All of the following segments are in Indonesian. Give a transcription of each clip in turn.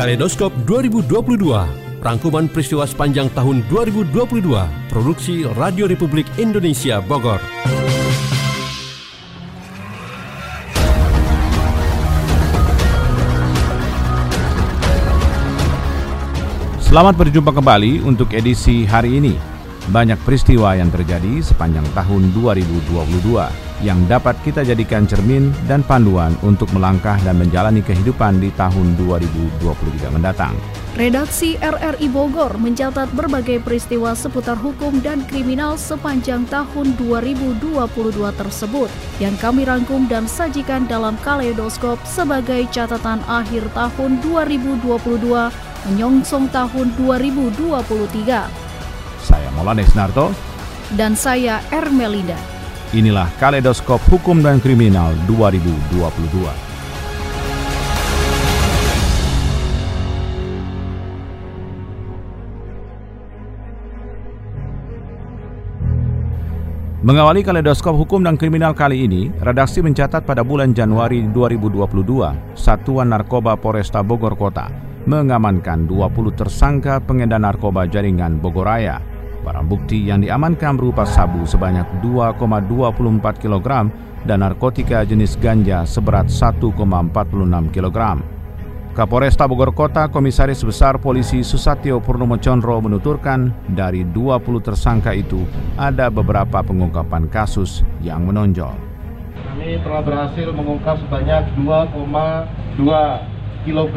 Kaleidoskop 2022. Rangkuman peristiwa sepanjang tahun 2022. Produksi Radio Republik Indonesia Bogor. Selamat berjumpa kembali untuk edisi hari ini. Banyak peristiwa yang terjadi sepanjang tahun 2022 yang dapat kita jadikan cermin dan panduan untuk melangkah dan menjalani kehidupan di tahun 2023 mendatang. Redaksi RRI Bogor mencatat berbagai peristiwa seputar hukum dan kriminal sepanjang tahun 2022 tersebut yang kami rangkum dan sajikan dalam kaleidoskop sebagai catatan akhir tahun 2022 menyongsong tahun 2023. Saya Maulana Narto dan saya Ermelinda. Inilah Kaleidoskop Hukum dan Kriminal 2022. Mengawali kaleidoskop hukum dan kriminal kali ini, redaksi mencatat pada bulan Januari 2022, Satuan Narkoba Polresta Bogor Kota mengamankan 20 tersangka pengedar narkoba jaringan Bogoraya Barang bukti yang diamankan berupa sabu sebanyak 2,24 kg dan narkotika jenis ganja seberat 1,46 kg. Kapolresta Bogor Kota Komisaris Besar Polisi Susatyo Purnomo Chondro menuturkan dari 20 tersangka itu ada beberapa pengungkapan kasus yang menonjol. Kami telah berhasil mengungkap sebanyak 2,2 kg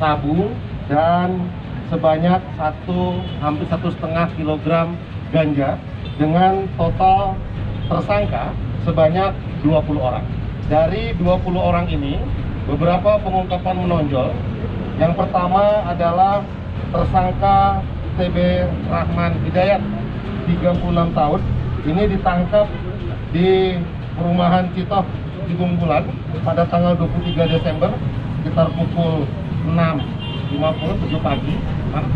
sabu dan sebanyak satu hampir satu setengah kilogram ganja dengan total tersangka sebanyak 20 orang. Dari 20 orang ini, beberapa pengungkapan menonjol. Yang pertama adalah tersangka TB Rahman Hidayat, 36 tahun. Ini ditangkap di perumahan Citoh di Bungkulan pada tanggal 23 Desember sekitar pukul 6.50 pagi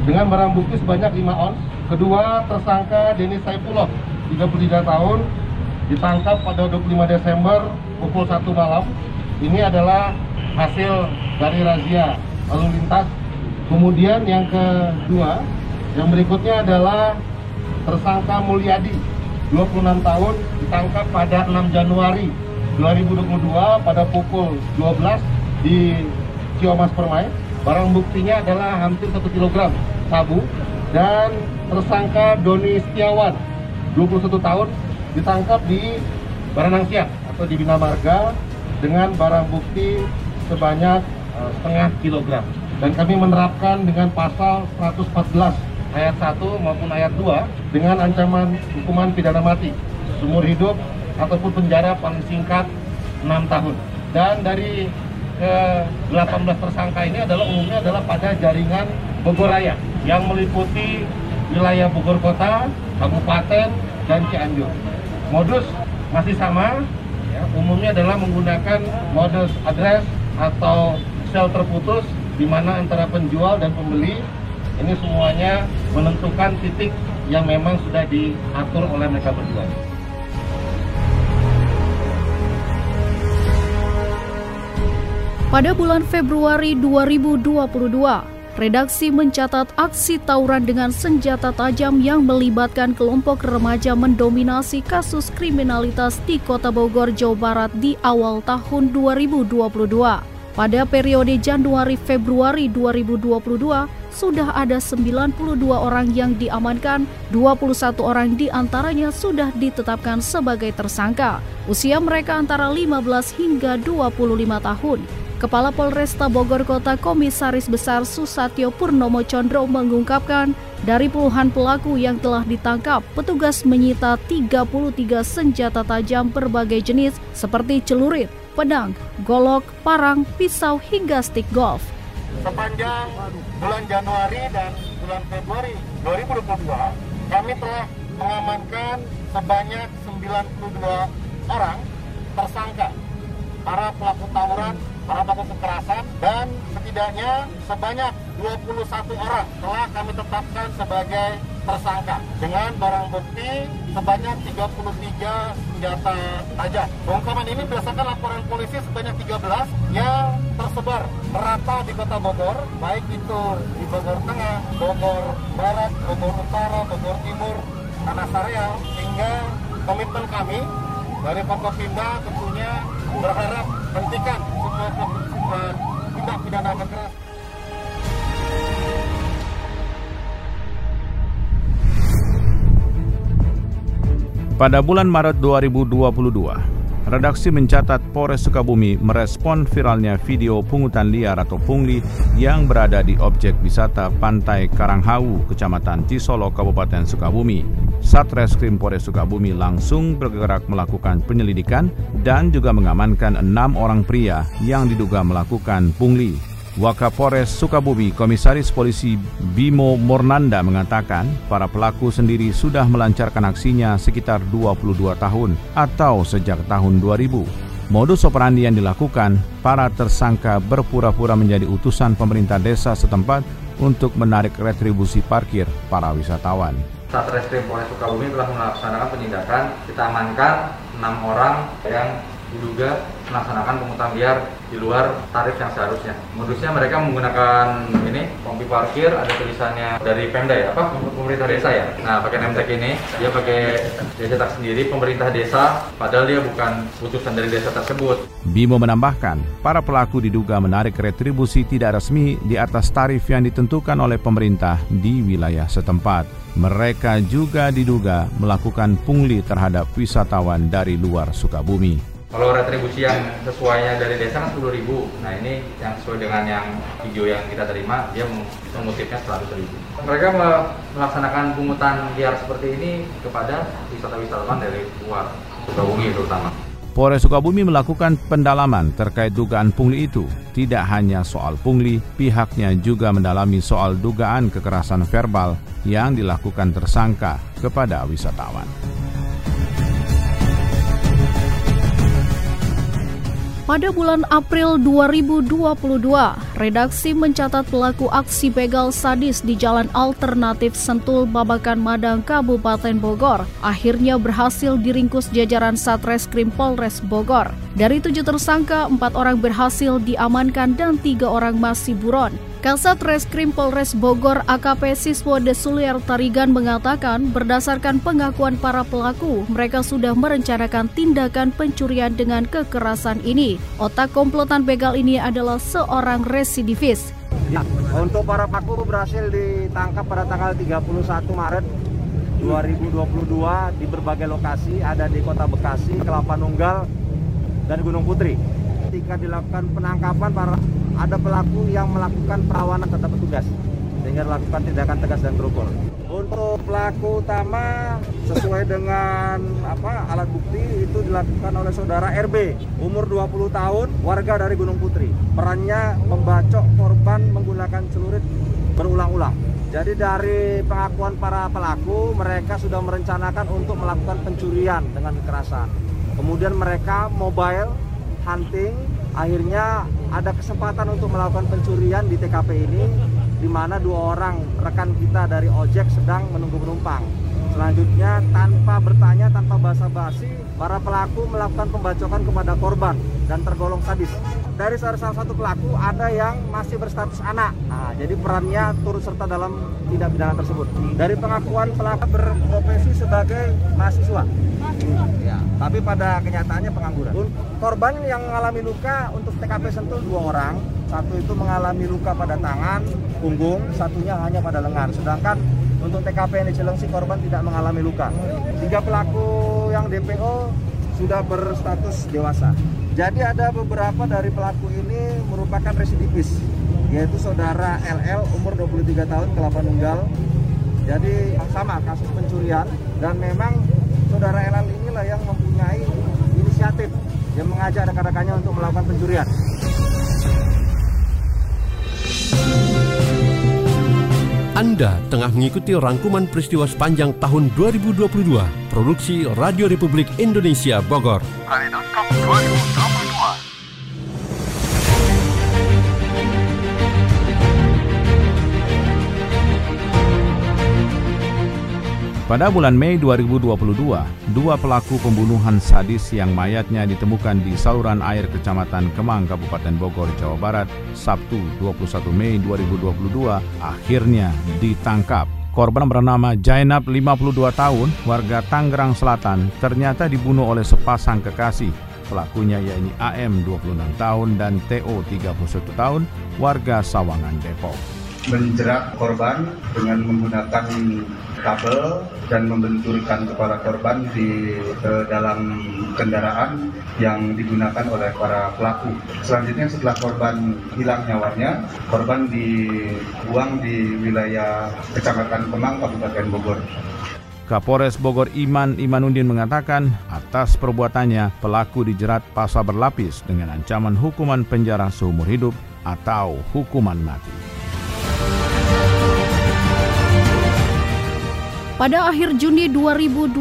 dengan barang bukti sebanyak 5 ons. Kedua, tersangka Denis Saipullah, 33 tahun, ditangkap pada 25 Desember pukul 1 malam. Ini adalah hasil dari razia lalu lintas. Kemudian yang kedua, yang berikutnya adalah tersangka Mulyadi, 26 tahun, ditangkap pada 6 Januari 2022 pada pukul 12 di Ciomas Permai Barang buktinya adalah hampir satu kilogram sabu dan tersangka Doni Setiawan, 21 tahun, ditangkap di Baranang Siang atau di Bina Marga dengan barang bukti sebanyak uh, setengah kilogram. Dan kami menerapkan dengan pasal 114 ayat 1 maupun ayat 2 dengan ancaman hukuman pidana mati, seumur hidup ataupun penjara paling singkat 6 tahun. Dan dari ke 18 tersangka ini adalah umumnya adalah pada jaringan Bogor Raya yang meliputi wilayah Bogor Kota, Kabupaten, dan Cianjur. Modus masih sama, ya, umumnya adalah menggunakan modus address atau sel terputus di mana antara penjual dan pembeli ini semuanya menentukan titik yang memang sudah diatur oleh mereka berdua. Pada bulan Februari 2022, redaksi mencatat aksi tawuran dengan senjata tajam yang melibatkan kelompok remaja mendominasi kasus kriminalitas di Kota Bogor, Jawa Barat di awal tahun 2022. Pada periode Januari-Februari 2022, sudah ada 92 orang yang diamankan, 21 orang di antaranya sudah ditetapkan sebagai tersangka. Usia mereka antara 15 hingga 25 tahun. Kepala Polresta Bogor Kota Komisaris Besar Susatyo Purnomo Condro mengungkapkan, dari puluhan pelaku yang telah ditangkap, petugas menyita 33 senjata tajam berbagai jenis seperti celurit, pedang, golok, parang, pisau hingga stick golf. Sepanjang bulan Januari dan bulan Februari 2022, kami telah mengamankan sebanyak 92 orang tersangka para pelaku tawuran para pelaku kekerasan dan setidaknya sebanyak 21 orang telah kami tetapkan sebagai tersangka dengan barang bukti sebanyak 33 senjata tajam. Pengungkapan ini berdasarkan laporan polisi sebanyak 13 yang tersebar merata di kota Bogor, baik itu di Bogor Tengah, Bogor Barat, Bogor Utara, Bogor Timur, Tanah Sareal, sehingga komitmen kami dari Forkopimda tentunya berharap hentikan Pada bulan Maret 2022, redaksi mencatat Polres Sukabumi merespon viralnya video pungutan liar atau pungli yang berada di objek wisata Pantai Karanghau, Kecamatan Cisolo, Kabupaten Sukabumi. Satreskrim Polres Sukabumi langsung bergerak melakukan penyelidikan dan juga mengamankan enam orang pria yang diduga melakukan pungli. Wakapolres Sukabumi Komisaris Polisi Bimo Mornanda mengatakan para pelaku sendiri sudah melancarkan aksinya sekitar 22 tahun atau sejak tahun 2000. Modus operandi yang dilakukan, para tersangka berpura-pura menjadi utusan pemerintah desa setempat untuk menarik retribusi parkir para wisatawan. Satreskrim Polres Sukabumi telah melaksanakan penindakan, kita amankan enam orang yang diduga melaksanakan pungutan liar di luar tarif yang seharusnya. Modusnya mereka menggunakan ini kompi parkir ada tulisannya dari Pemda ya, apa pemerintah desa ya. Nah pakai nemtek ini dia pakai dia cetak sendiri pemerintah desa, padahal dia bukan putusan dari desa tersebut. Bimo menambahkan, para pelaku diduga menarik retribusi tidak resmi di atas tarif yang ditentukan oleh pemerintah di wilayah setempat. Mereka juga diduga melakukan pungli terhadap wisatawan dari luar Sukabumi. Kalau retribusi yang sesuainya dari desa kan 10 ribu. Nah ini yang sesuai dengan yang video yang kita terima, dia mengutipnya 100 ribu. Mereka melaksanakan pungutan liar seperti ini kepada wisata-wisatawan dari luar Sukabumi terutama. Polres Sukabumi melakukan pendalaman terkait dugaan pungli itu. Tidak hanya soal pungli, pihaknya juga mendalami soal dugaan kekerasan verbal yang dilakukan tersangka kepada wisatawan. Pada bulan April 2022, redaksi mencatat pelaku aksi begal sadis di jalan alternatif Sentul Babakan Madang Kabupaten Bogor akhirnya berhasil diringkus jajaran Satreskrim Polres Bogor. Dari tujuh tersangka, empat orang berhasil diamankan dan tiga orang masih buron. Kasat Reskrim Polres Bogor AKP Siswo Desulier Tarigan mengatakan berdasarkan pengakuan para pelaku, mereka sudah merencanakan tindakan pencurian dengan kekerasan ini. Otak komplotan begal ini adalah seorang residivis. Ya, untuk para pelaku berhasil ditangkap pada tanggal 31 Maret 2022 di berbagai lokasi, ada di Kota Bekasi, Kelapa Nunggal, dan Gunung Putri. Ketika dilakukan penangkapan para ada pelaku yang melakukan perawanan terhadap petugas sehingga dilakukan tindakan tegas dan terukur. Untuk pelaku utama sesuai dengan apa alat bukti itu dilakukan oleh saudara RB umur 20 tahun warga dari Gunung Putri. Perannya membacok korban menggunakan celurit berulang-ulang. Jadi dari pengakuan para pelaku mereka sudah merencanakan untuk melakukan pencurian dengan kekerasan. Kemudian mereka mobile hunting akhirnya ada kesempatan untuk melakukan pencurian di TKP ini di mana dua orang rekan kita dari ojek sedang menunggu penumpang. Selanjutnya tanpa bertanya, tanpa basa-basi, para pelaku melakukan pembacokan kepada korban dan tergolong sadis. Dari salah satu pelaku ada yang masih berstatus anak. Nah, jadi perannya turut serta dalam tindak pidana tersebut. Dari pengakuan pelaku berprofesi sebagai mahasiswa. Ya, tapi pada kenyataannya pengangguran. Korban yang mengalami luka untuk TKP Sentul dua orang, satu itu mengalami luka pada tangan, punggung, satunya hanya pada lengan. Sedangkan untuk TKP yang di Cilengsi korban tidak mengalami luka. Tiga pelaku yang DPO sudah berstatus dewasa. Jadi ada beberapa dari pelaku ini merupakan residivis, yaitu saudara LL umur 23 tahun Kelapa Nunggal. Jadi sama kasus pencurian dan memang saudara LL inilah yang mempunyai inisiatif yang mengajak rekan-rekannya untuk melakukan pencurian. Anda tengah mengikuti rangkuman peristiwa sepanjang tahun 2022, produksi Radio Republik Indonesia Bogor. 2022. Pada bulan Mei 2022, dua pelaku pembunuhan sadis yang mayatnya ditemukan di saluran air Kecamatan Kemang, Kabupaten Bogor, Jawa Barat, Sabtu 21 Mei 2022 akhirnya ditangkap. Korban bernama Jainab 52 tahun, warga Tangerang Selatan, ternyata dibunuh oleh sepasang kekasih. Pelakunya yakni AM 26 tahun dan TO 31 tahun, warga Sawangan Depok menjerat korban dengan menggunakan kabel dan membenturkan kepala korban di ke dalam kendaraan yang digunakan oleh para pelaku. Selanjutnya setelah korban hilang nyawanya, korban dibuang di wilayah Kecamatan Kemang, Kabupaten Bogor. Kapolres Bogor Iman Imanudin mengatakan atas perbuatannya pelaku dijerat pasal berlapis dengan ancaman hukuman penjara seumur hidup atau hukuman mati. Pada akhir Juni 2022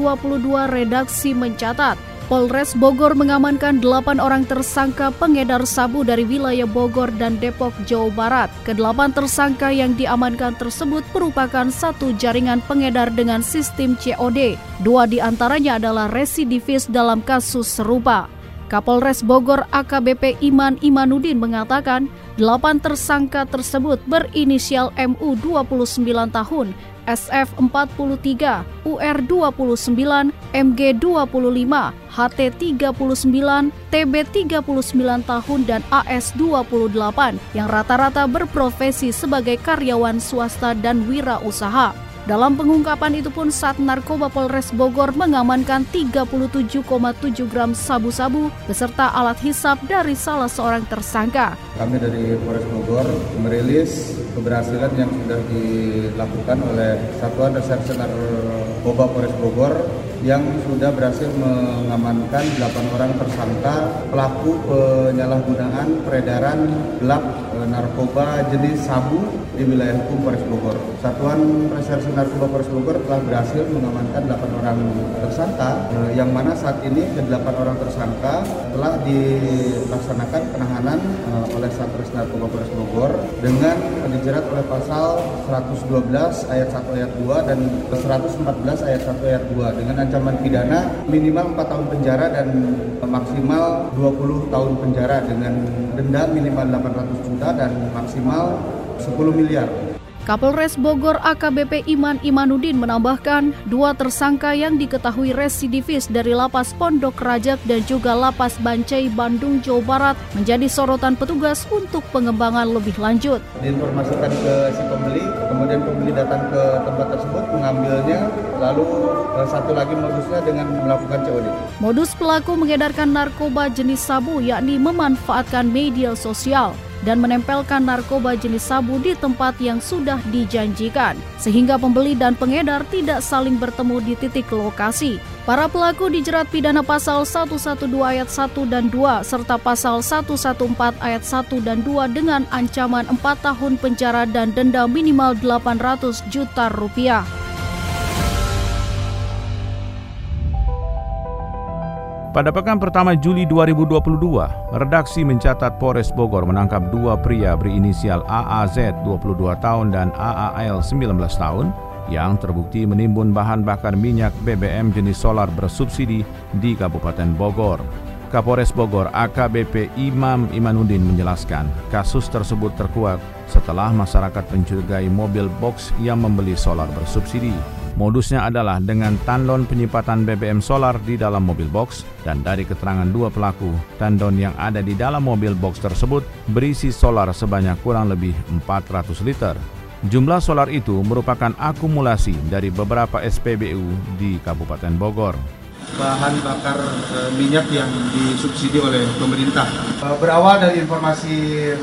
redaksi mencatat Polres Bogor mengamankan 8 orang tersangka pengedar sabu dari wilayah Bogor dan Depok, Jawa Barat. Kedelapan tersangka yang diamankan tersebut merupakan satu jaringan pengedar dengan sistem COD. Dua di antaranya adalah residivis dalam kasus serupa. Kapolres Bogor AKBP Iman Imanudin mengatakan, delapan tersangka tersebut berinisial MU 29 tahun SF 43, UR 29, MG 25, HT 39, TB 39 tahun dan AS 28 yang rata-rata berprofesi sebagai karyawan swasta dan wirausaha. Dalam pengungkapan itu pun saat Narkoba Polres Bogor mengamankan 37,7 gram sabu-sabu beserta alat hisap dari salah seorang tersangka. Kami dari Polres Bogor merilis keberhasilan yang sudah dilakukan oleh Satuan Reserse Narkoba Polres Bogor yang sudah berhasil mengamankan 8 orang tersangka pelaku penyalahgunaan peredaran gelap e, narkoba jenis sabu di wilayah hukum Polres Bogor. Satuan Reserse Narkoba Polres Bogor telah berhasil mengamankan 8 orang tersangka e, yang mana saat ini ke-8 orang tersangka telah dilaksanakan penahanan e, oleh Satres Narkoba Polres Bogor dengan dijerat oleh pasal 112 ayat 1 ayat 2 dan 114 ayat 1 ayat 2 dengan ancaman pidana minimal 4 tahun penjara dan maksimal 20 tahun penjara dengan denda minimal 800 juta dan maksimal 10 miliar. Kapolres Bogor AKBP Iman Imanudin menambahkan dua tersangka yang diketahui residivis dari Lapas Pondok Rajak dan juga Lapas Bancai Bandung Jawa Barat menjadi sorotan petugas untuk pengembangan lebih lanjut. Diinformasikan ke si pembeli, kemudian pembeli datang ke tempat tersebut mengambilnya, lalu eh, satu lagi modusnya dengan melakukan COD. Modus pelaku mengedarkan narkoba jenis sabu yakni memanfaatkan media sosial dan menempelkan narkoba jenis sabu di tempat yang sudah dijanjikan, sehingga pembeli dan pengedar tidak saling bertemu di titik lokasi. Para pelaku dijerat pidana pasal 112 ayat 1 dan 2 serta pasal 114 ayat 1 dan 2 dengan ancaman 4 tahun penjara dan denda minimal 800 juta rupiah. Pada pekan pertama Juli 2022, redaksi mencatat Polres Bogor menangkap dua pria berinisial AAZ 22 tahun dan AAL 19 tahun yang terbukti menimbun bahan bakar minyak BBM jenis solar bersubsidi di Kabupaten Bogor. Kapolres Bogor AKBP Imam Imanudin menjelaskan kasus tersebut terkuat setelah masyarakat mencurigai mobil box yang membeli solar bersubsidi. Modusnya adalah dengan tandon penyipatan BBM solar di dalam mobil box dan dari keterangan dua pelaku, tandon yang ada di dalam mobil box tersebut berisi solar sebanyak kurang lebih 400 liter. Jumlah solar itu merupakan akumulasi dari beberapa SPBU di Kabupaten Bogor bahan bakar e, minyak yang disubsidi oleh pemerintah. E, berawal dari informasi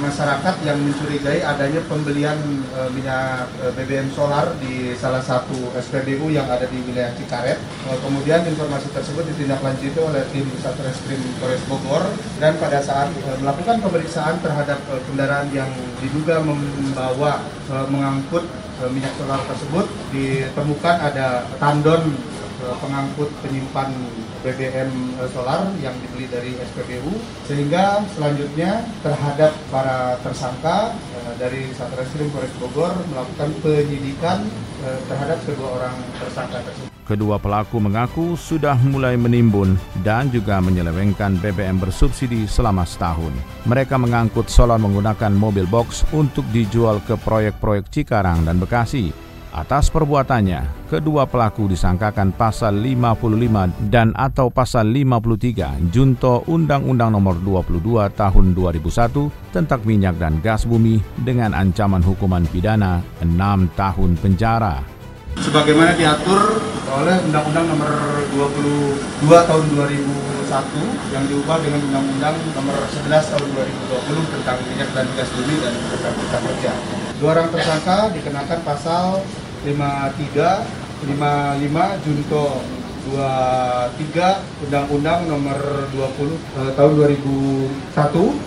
masyarakat yang mencurigai adanya pembelian e, minyak BBM solar di salah satu SPBU yang ada di wilayah Cikaret. Kemudian informasi tersebut ditindaklanjuti oleh tim Satreskrim Polres Bogor dan pada saat melakukan pemeriksaan terhadap kendaraan yang diduga membawa mengangkut minyak solar tersebut ditemukan ada tandon pengangkut penyimpan BBM eh, solar yang dibeli dari SPBU sehingga selanjutnya terhadap para tersangka eh, dari Satreskrim Polres Bogor melakukan penyidikan eh, terhadap kedua orang tersangka tersebut. Kedua pelaku mengaku sudah mulai menimbun dan juga menyelewengkan BBM bersubsidi selama setahun. Mereka mengangkut solar menggunakan mobil box untuk dijual ke proyek-proyek Cikarang dan Bekasi. Atas perbuatannya, kedua pelaku disangkakan pasal 55 dan atau pasal 53 Junto Undang-Undang Nomor 22 Tahun 2001 tentang minyak dan gas bumi dengan ancaman hukuman pidana 6 tahun penjara sebagaimana diatur oleh Undang-Undang Nomor 22 Tahun 2001 yang diubah dengan Undang-Undang Nomor 11 Tahun 2020 tentang minyak dan gas bumi dan program kerja. Dua orang tersangka dikenakan pasal 53 55 junto 23 Undang-Undang Nomor 20 eh, tahun 2001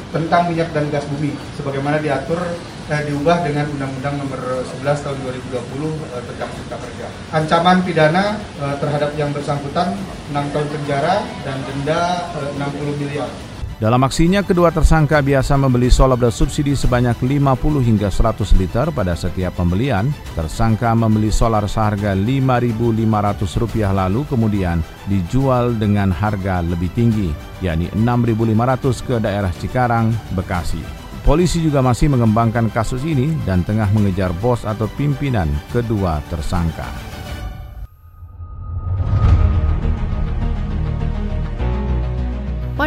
tentang minyak dan gas bumi sebagaimana diatur eh, diubah dengan Undang-Undang Nomor 11 tahun 2020 eh, tentang Cipta Kerja. Ancaman pidana eh, terhadap yang bersangkutan 6 tahun penjara dan denda eh, 60 miliar. Dalam aksinya, kedua tersangka biasa membeli solar bersubsidi sebanyak 50 hingga 100 liter pada setiap pembelian. Tersangka membeli solar seharga Rp5.500 lalu kemudian dijual dengan harga lebih tinggi, yakni Rp6.500 ke daerah Cikarang, Bekasi. Polisi juga masih mengembangkan kasus ini dan tengah mengejar bos atau pimpinan kedua tersangka.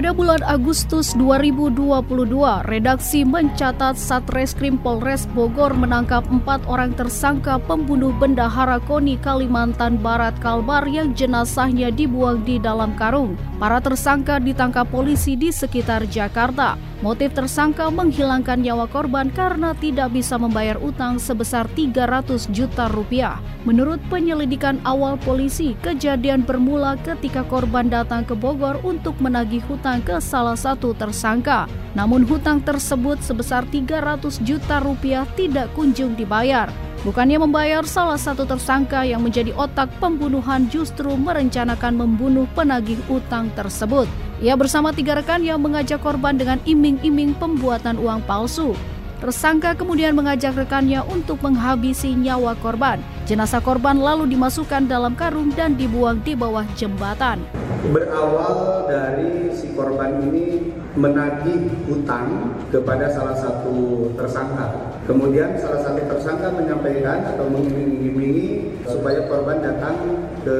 Pada bulan Agustus 2022, redaksi mencatat Satreskrim Polres Bogor menangkap empat orang tersangka pembunuh bendahara Koni Kalimantan Barat Kalbar yang jenazahnya dibuang di dalam karung. Para tersangka ditangkap polisi di sekitar Jakarta. Motif tersangka menghilangkan nyawa korban karena tidak bisa membayar utang sebesar 300 juta rupiah. Menurut penyelidikan awal polisi, kejadian bermula ketika korban datang ke Bogor untuk menagih hutang ke salah satu tersangka. Namun hutang tersebut sebesar 300 juta rupiah tidak kunjung dibayar. Bukannya membayar salah satu tersangka yang menjadi otak pembunuhan justru merencanakan membunuh penagih utang tersebut. Ia bersama tiga rekan yang mengajak korban dengan iming-iming pembuatan uang palsu. Tersangka kemudian mengajak rekannya untuk menghabisi nyawa korban. Jenazah korban lalu dimasukkan dalam karung dan dibuang di bawah jembatan. Berawal dari si korban ini menagih utang kepada salah satu tersangka. Kemudian salah satu tersangka menyampaikan atau mengiming-imingi supaya korban datang ke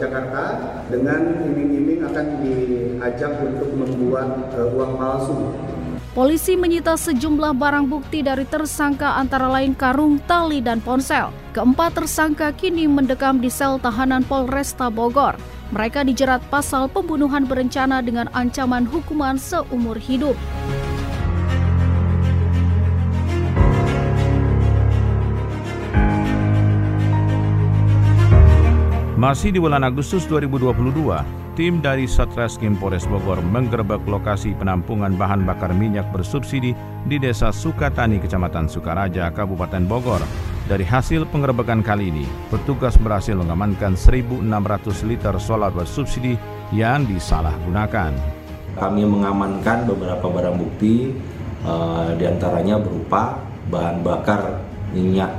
Jakarta dengan iming-iming akan diajak untuk membuat uh, uang palsu. Polisi menyita sejumlah barang bukti dari tersangka antara lain karung, tali, dan ponsel. Keempat tersangka kini mendekam di sel tahanan Polresta Bogor. Mereka dijerat pasal pembunuhan berencana dengan ancaman hukuman seumur hidup. Masih di bulan Agustus 2022, tim dari Satreskrim Polres Bogor menggerebek lokasi penampungan bahan bakar minyak bersubsidi di Desa Sukatani, Kecamatan Sukaraja, Kabupaten Bogor. Dari hasil penggerebekan kali ini, petugas berhasil mengamankan 1.600 liter solar bersubsidi yang disalahgunakan. Kami mengamankan beberapa barang bukti, uh, di antaranya berupa bahan bakar minyak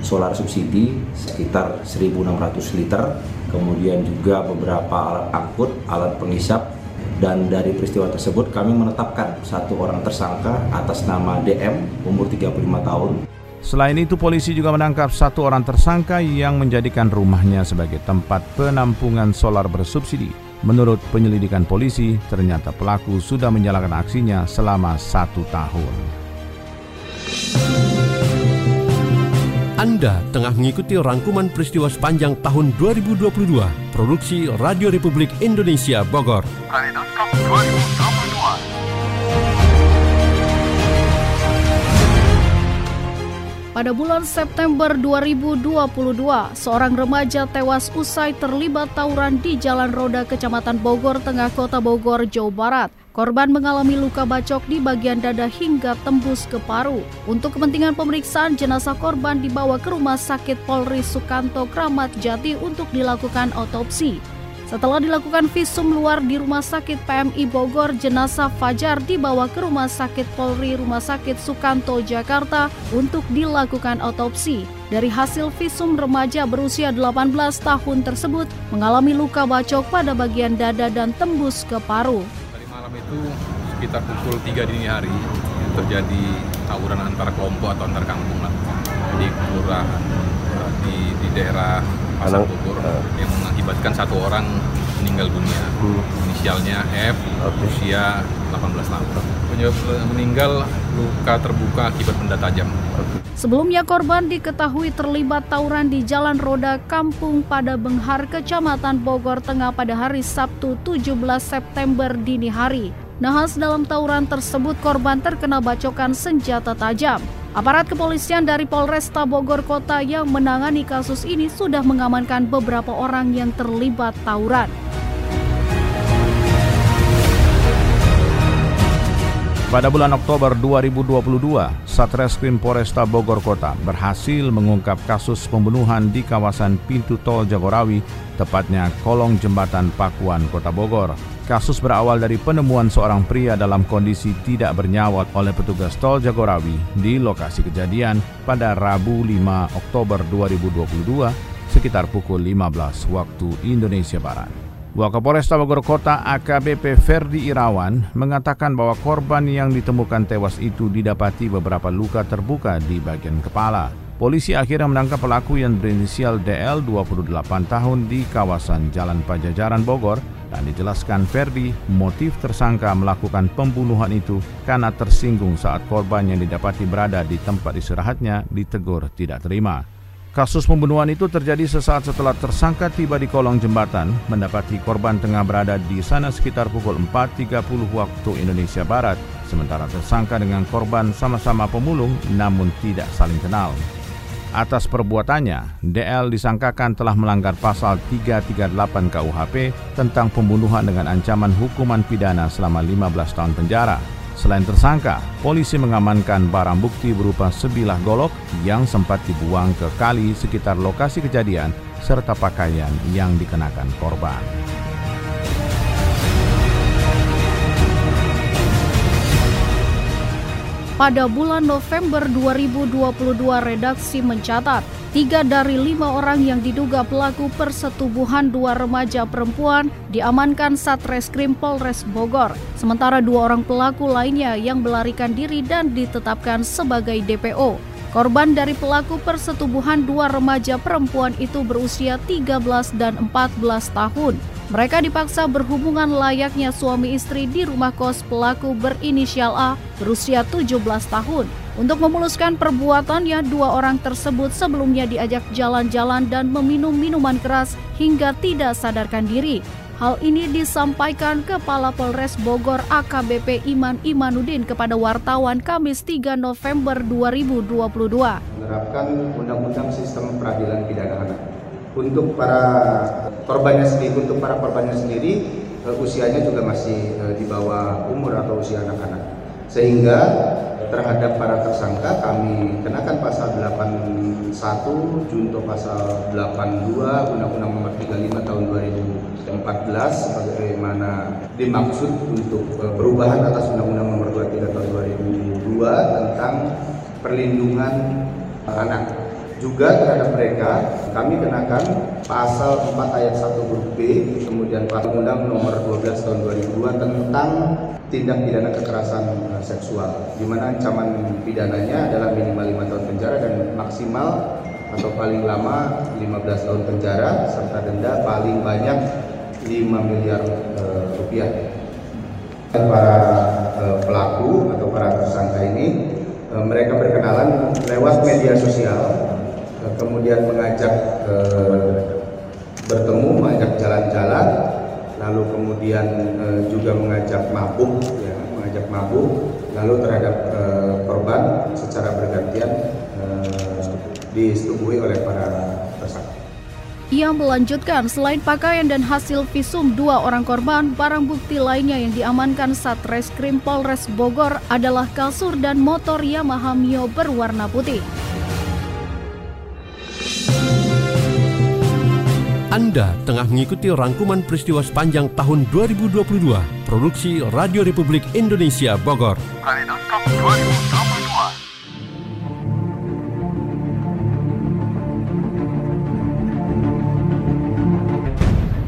solar subsidi sekitar 1.600 liter, kemudian juga beberapa alat angkut, alat penghisap, dan dari peristiwa tersebut kami menetapkan satu orang tersangka atas nama DM umur 35 tahun. Selain itu, polisi juga menangkap satu orang tersangka yang menjadikan rumahnya sebagai tempat penampungan solar bersubsidi. Menurut penyelidikan polisi, ternyata pelaku sudah menjalankan aksinya selama satu tahun. Anda tengah mengikuti rangkuman peristiwa sepanjang tahun 2022 Produksi Radio Republik Indonesia Bogor Kaleidoskop 2022 Pada bulan September 2022, seorang remaja tewas usai terlibat tawuran di Jalan Roda Kecamatan Bogor, Tengah Kota Bogor, Jawa Barat. Korban mengalami luka bacok di bagian dada hingga tembus ke paru. Untuk kepentingan pemeriksaan, jenazah korban dibawa ke Rumah Sakit Polri Sukanto Kramat Jati untuk dilakukan otopsi. Setelah dilakukan visum luar di Rumah Sakit PMI Bogor, jenazah Fajar dibawa ke Rumah Sakit Polri Rumah Sakit Sukanto Jakarta untuk dilakukan otopsi. Dari hasil visum remaja berusia 18 tahun tersebut mengalami luka bacok pada bagian dada dan tembus ke paru. Tadi malam itu sekitar pukul 3 dini hari terjadi tawuran antar kelompok atau antar kampung lah. Jadi kelurahan di, di daerah Pasar Bogor yang mengakibatkan satu orang meninggal dunia. Inisialnya F, usia 18 tahun. Penyebab meninggal luka terbuka akibat benda tajam. Sebelumnya korban diketahui terlibat tawuran di Jalan Roda Kampung pada Benghar, Kecamatan Bogor Tengah pada hari Sabtu 17 September dini hari. Nahas dalam tawuran tersebut korban terkena bacokan senjata tajam. Aparat kepolisian dari Polresta Bogor Kota yang menangani kasus ini sudah mengamankan beberapa orang yang terlibat tawuran. Pada bulan Oktober 2022, Satreskrim Polresta Bogor Kota berhasil mengungkap kasus pembunuhan di kawasan pintu tol Jagorawi, tepatnya kolong jembatan Pakuan, Kota Bogor. Kasus berawal dari penemuan seorang pria dalam kondisi tidak bernyawa oleh petugas tol Jagorawi di lokasi kejadian pada Rabu 5 Oktober 2022 sekitar pukul 15 waktu Indonesia Barat. Wakapolresta Bogor Kota AKBP Ferdi Irawan mengatakan bahwa korban yang ditemukan tewas itu didapati beberapa luka terbuka di bagian kepala. Polisi akhirnya menangkap pelaku yang berinisial DL 28 tahun di kawasan Jalan Pajajaran Bogor dan dijelaskan Ferdi motif tersangka melakukan pembunuhan itu karena tersinggung saat korban yang didapati berada di tempat istirahatnya ditegur tidak terima. Kasus pembunuhan itu terjadi sesaat setelah tersangka tiba di kolong jembatan, mendapati korban tengah berada di sana sekitar pukul 4.30 waktu Indonesia Barat, sementara tersangka dengan korban sama-sama pemulung namun tidak saling kenal. Atas perbuatannya, DL disangkakan telah melanggar pasal 338 KUHP tentang pembunuhan dengan ancaman hukuman pidana selama 15 tahun penjara. Selain tersangka, polisi mengamankan barang bukti berupa sebilah golok yang sempat dibuang ke kali sekitar lokasi kejadian serta pakaian yang dikenakan korban. Pada bulan November 2022, redaksi mencatat tiga dari lima orang yang diduga pelaku persetubuhan dua remaja perempuan diamankan Satreskrim Polres Bogor. Sementara dua orang pelaku lainnya yang melarikan diri dan ditetapkan sebagai DPO. Korban dari pelaku persetubuhan dua remaja perempuan itu berusia 13 dan 14 tahun. Mereka dipaksa berhubungan layaknya suami istri di rumah kos pelaku berinisial A berusia 17 tahun. Untuk memuluskan perbuatannya, dua orang tersebut sebelumnya diajak jalan-jalan dan meminum minuman keras hingga tidak sadarkan diri. Hal ini disampaikan Kepala Polres Bogor AKBP Iman Imanuddin kepada wartawan Kamis 3 November 2022. Menerapkan Undang-Undang Sistem Peradilan Pidana Anak untuk para korbannya sendiri untuk para korbannya sendiri uh, usianya juga masih uh, di bawah umur atau usia anak-anak sehingga terhadap para tersangka kami kenakan pasal 81 junto pasal 82 Undang-Undang Nomor 35 Tahun 2014 sebagaimana dimaksud untuk uh, perubahan atas Undang-Undang Nomor 23 Tahun 2002 tentang perlindungan anak juga terhadap mereka kami kenakan pasal 4 ayat 1 huruf B kemudian pasal undang nomor 12 tahun 2002 tentang tindak pidana kekerasan seksual di mana ancaman pidananya adalah minimal 5 tahun penjara dan maksimal atau paling lama 15 tahun penjara serta denda paling banyak 5 miliar e, rupiah. Para e, pelaku atau para tersangka ini e, mereka berkenalan lewat media sosial kemudian mengajak eh, bertemu, mengajak jalan-jalan, lalu kemudian eh, juga mengajak mabuk, ya, mengajak mabuk, lalu terhadap eh, korban secara bergantian eh, disetubuhi oleh para tersangka. Ia melanjutkan, selain pakaian dan hasil visum dua orang korban, barang bukti lainnya yang diamankan Satreskrim Polres Bogor adalah kasur dan motor Yamaha Mio berwarna putih. Anda tengah mengikuti rangkuman peristiwa sepanjang tahun 2022 produksi Radio Republik Indonesia Bogor.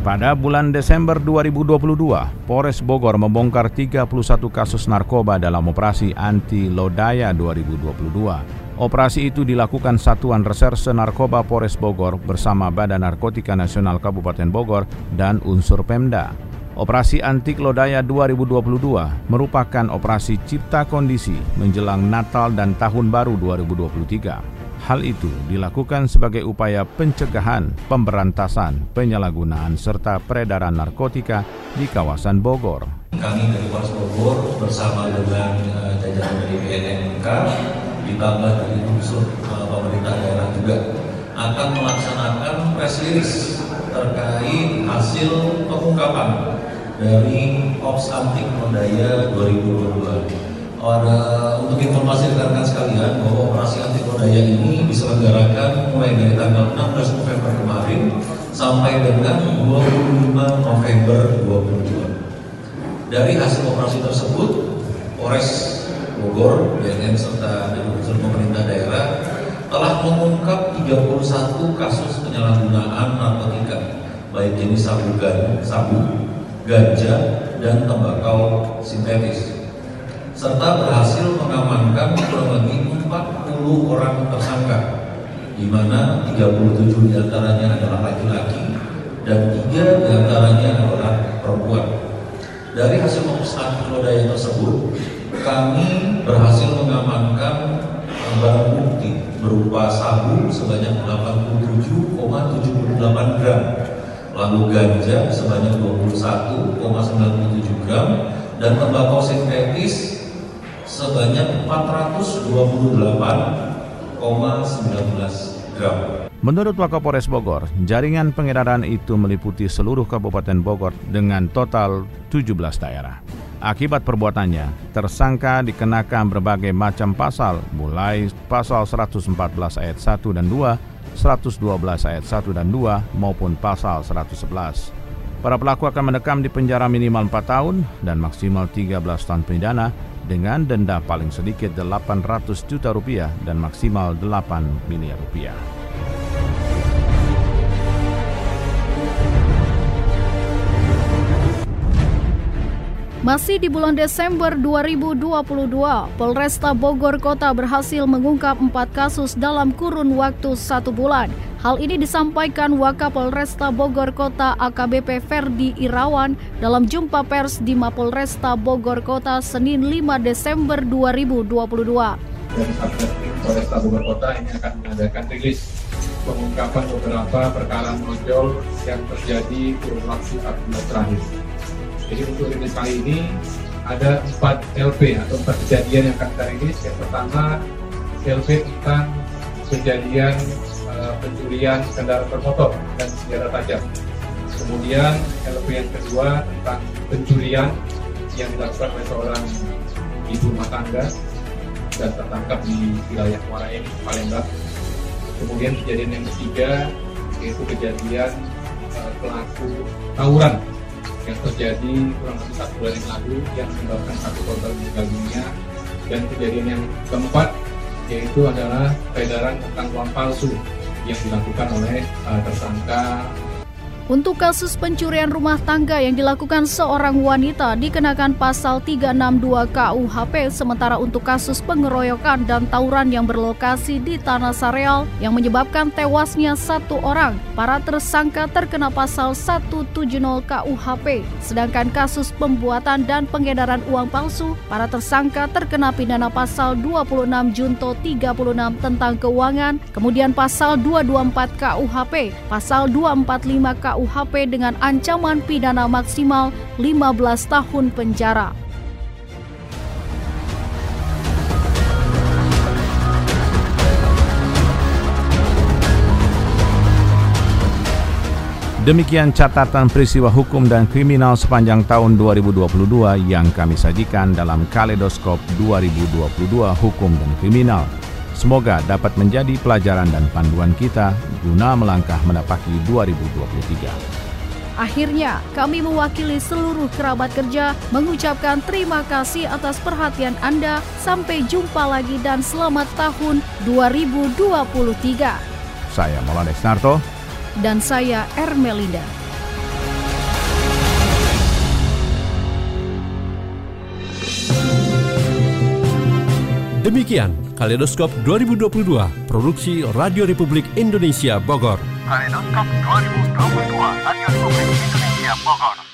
Pada bulan Desember 2022, Polres Bogor membongkar 31 kasus narkoba dalam operasi anti Lodaya 2022. Operasi itu dilakukan Satuan Reserse Narkoba Polres Bogor bersama Badan Narkotika Nasional Kabupaten Bogor dan unsur Pemda. Operasi Anti Lodaya 2022 merupakan operasi cipta kondisi menjelang Natal dan Tahun Baru 2023. Hal itu dilakukan sebagai upaya pencegahan, pemberantasan, penyalahgunaan serta peredaran narkotika di kawasan Bogor. Kami dari Polres Bogor bersama dengan uh, jajaran dari BNNK ditambah dari unsur uh, pemerintah daerah juga akan melaksanakan press release terkait hasil pengungkapan dari Ops Antik Modaya 2022 Uh, untuk informasi rekan-rekan sekalian bahwa operasi anti kodaya ini diselenggarakan mulai dari tanggal 16 November kemarin sampai dengan 25 November 2022. Dari hasil operasi tersebut, Polres Bogor, BNN serta unsur pemerintah daerah telah mengungkap 31 kasus penyalahgunaan narkotika baik jenis sabu, sabu, ganja, dan tembakau sintetis serta berhasil mengamankan kurang lebih 40 orang tersangka di mana 37 di antaranya adalah laki-laki dan tiga di antaranya adalah perempuan. Dari hasil pemeriksaan lodaya tersebut, kami berhasil mengamankan barang bukti berupa sabu sebanyak 87,78 gram, lalu ganja sebanyak 21,97 gram, dan tembakau sintetis sebanyak 428,19 gram. Menurut Wakapolres Bogor, jaringan pengedaran itu meliputi seluruh Kabupaten Bogor dengan total 17 daerah. Akibat perbuatannya, tersangka dikenakan berbagai macam pasal, mulai pasal 114 ayat 1 dan 2, 112 ayat 1 dan 2, maupun pasal 111. Para pelaku akan mendekam di penjara minimal 4 tahun dan maksimal 13 tahun pidana dengan denda paling sedikit 800 juta rupiah dan maksimal 8 miliar rupiah. Masih di bulan Desember 2022, Polresta Bogor Kota berhasil mengungkap empat kasus dalam kurun waktu satu bulan. Hal ini disampaikan Wakapolresta Bogor Kota AKBP Ferdi Irawan dalam jumpa pers di Mapolresta Bogor Kota Senin 5 Desember 2022. Dari Polresta Bogor Kota ini akan mengadakan rilis pengungkapan beberapa perkara menonjol yang terjadi kurun waktu satu bulan terakhir. Jadi untuk rilis kali ini ada empat LP atau empat kejadian yang akan kita rilis. Yang pertama LP tentang kejadian Eh, pencurian kendaraan bermotor dan senjata tajam. Kemudian LP yang kedua tentang pencurian yang dilakukan oleh seorang ibu rumah tangga dan tertangkap di wilayah Muara Enim, Palembang. Kemudian kejadian yang ketiga yaitu kejadian uh, pelaku tawuran yang terjadi kurang lebih satu bulan yang lalu yang menyebabkan satu korban meninggal dunia. Dan kejadian yang keempat yaitu adalah peredaran tentang uang palsu yang dilakukan oleh uh, tersangka untuk kasus pencurian rumah tangga yang dilakukan seorang wanita dikenakan pasal 362 KUHP sementara untuk kasus pengeroyokan dan tawuran yang berlokasi di Tanah Sareal yang menyebabkan tewasnya satu orang. Para tersangka terkena pasal 170 KUHP. Sedangkan kasus pembuatan dan pengedaran uang palsu, para tersangka terkena pidana pasal 26 Junto 36 tentang keuangan, kemudian pasal 224 KUHP, pasal 245 KUHP KUHP dengan ancaman pidana maksimal 15 tahun penjara. Demikian catatan peristiwa hukum dan kriminal sepanjang tahun 2022 yang kami sajikan dalam Kaleidoskop 2022 Hukum dan Kriminal. Semoga dapat menjadi pelajaran dan panduan kita guna melangkah menapaki 2023. Akhirnya, kami mewakili seluruh kerabat kerja mengucapkan terima kasih atas perhatian Anda. Sampai jumpa lagi dan selamat tahun 2023. Saya Maulana Desnarto Dan saya Ermelinda. Demikian Kaleidoskop 2022, produksi Radio Republik Indonesia Bogor. Kaleidoskop 2022, Radio Republik Indonesia Bogor.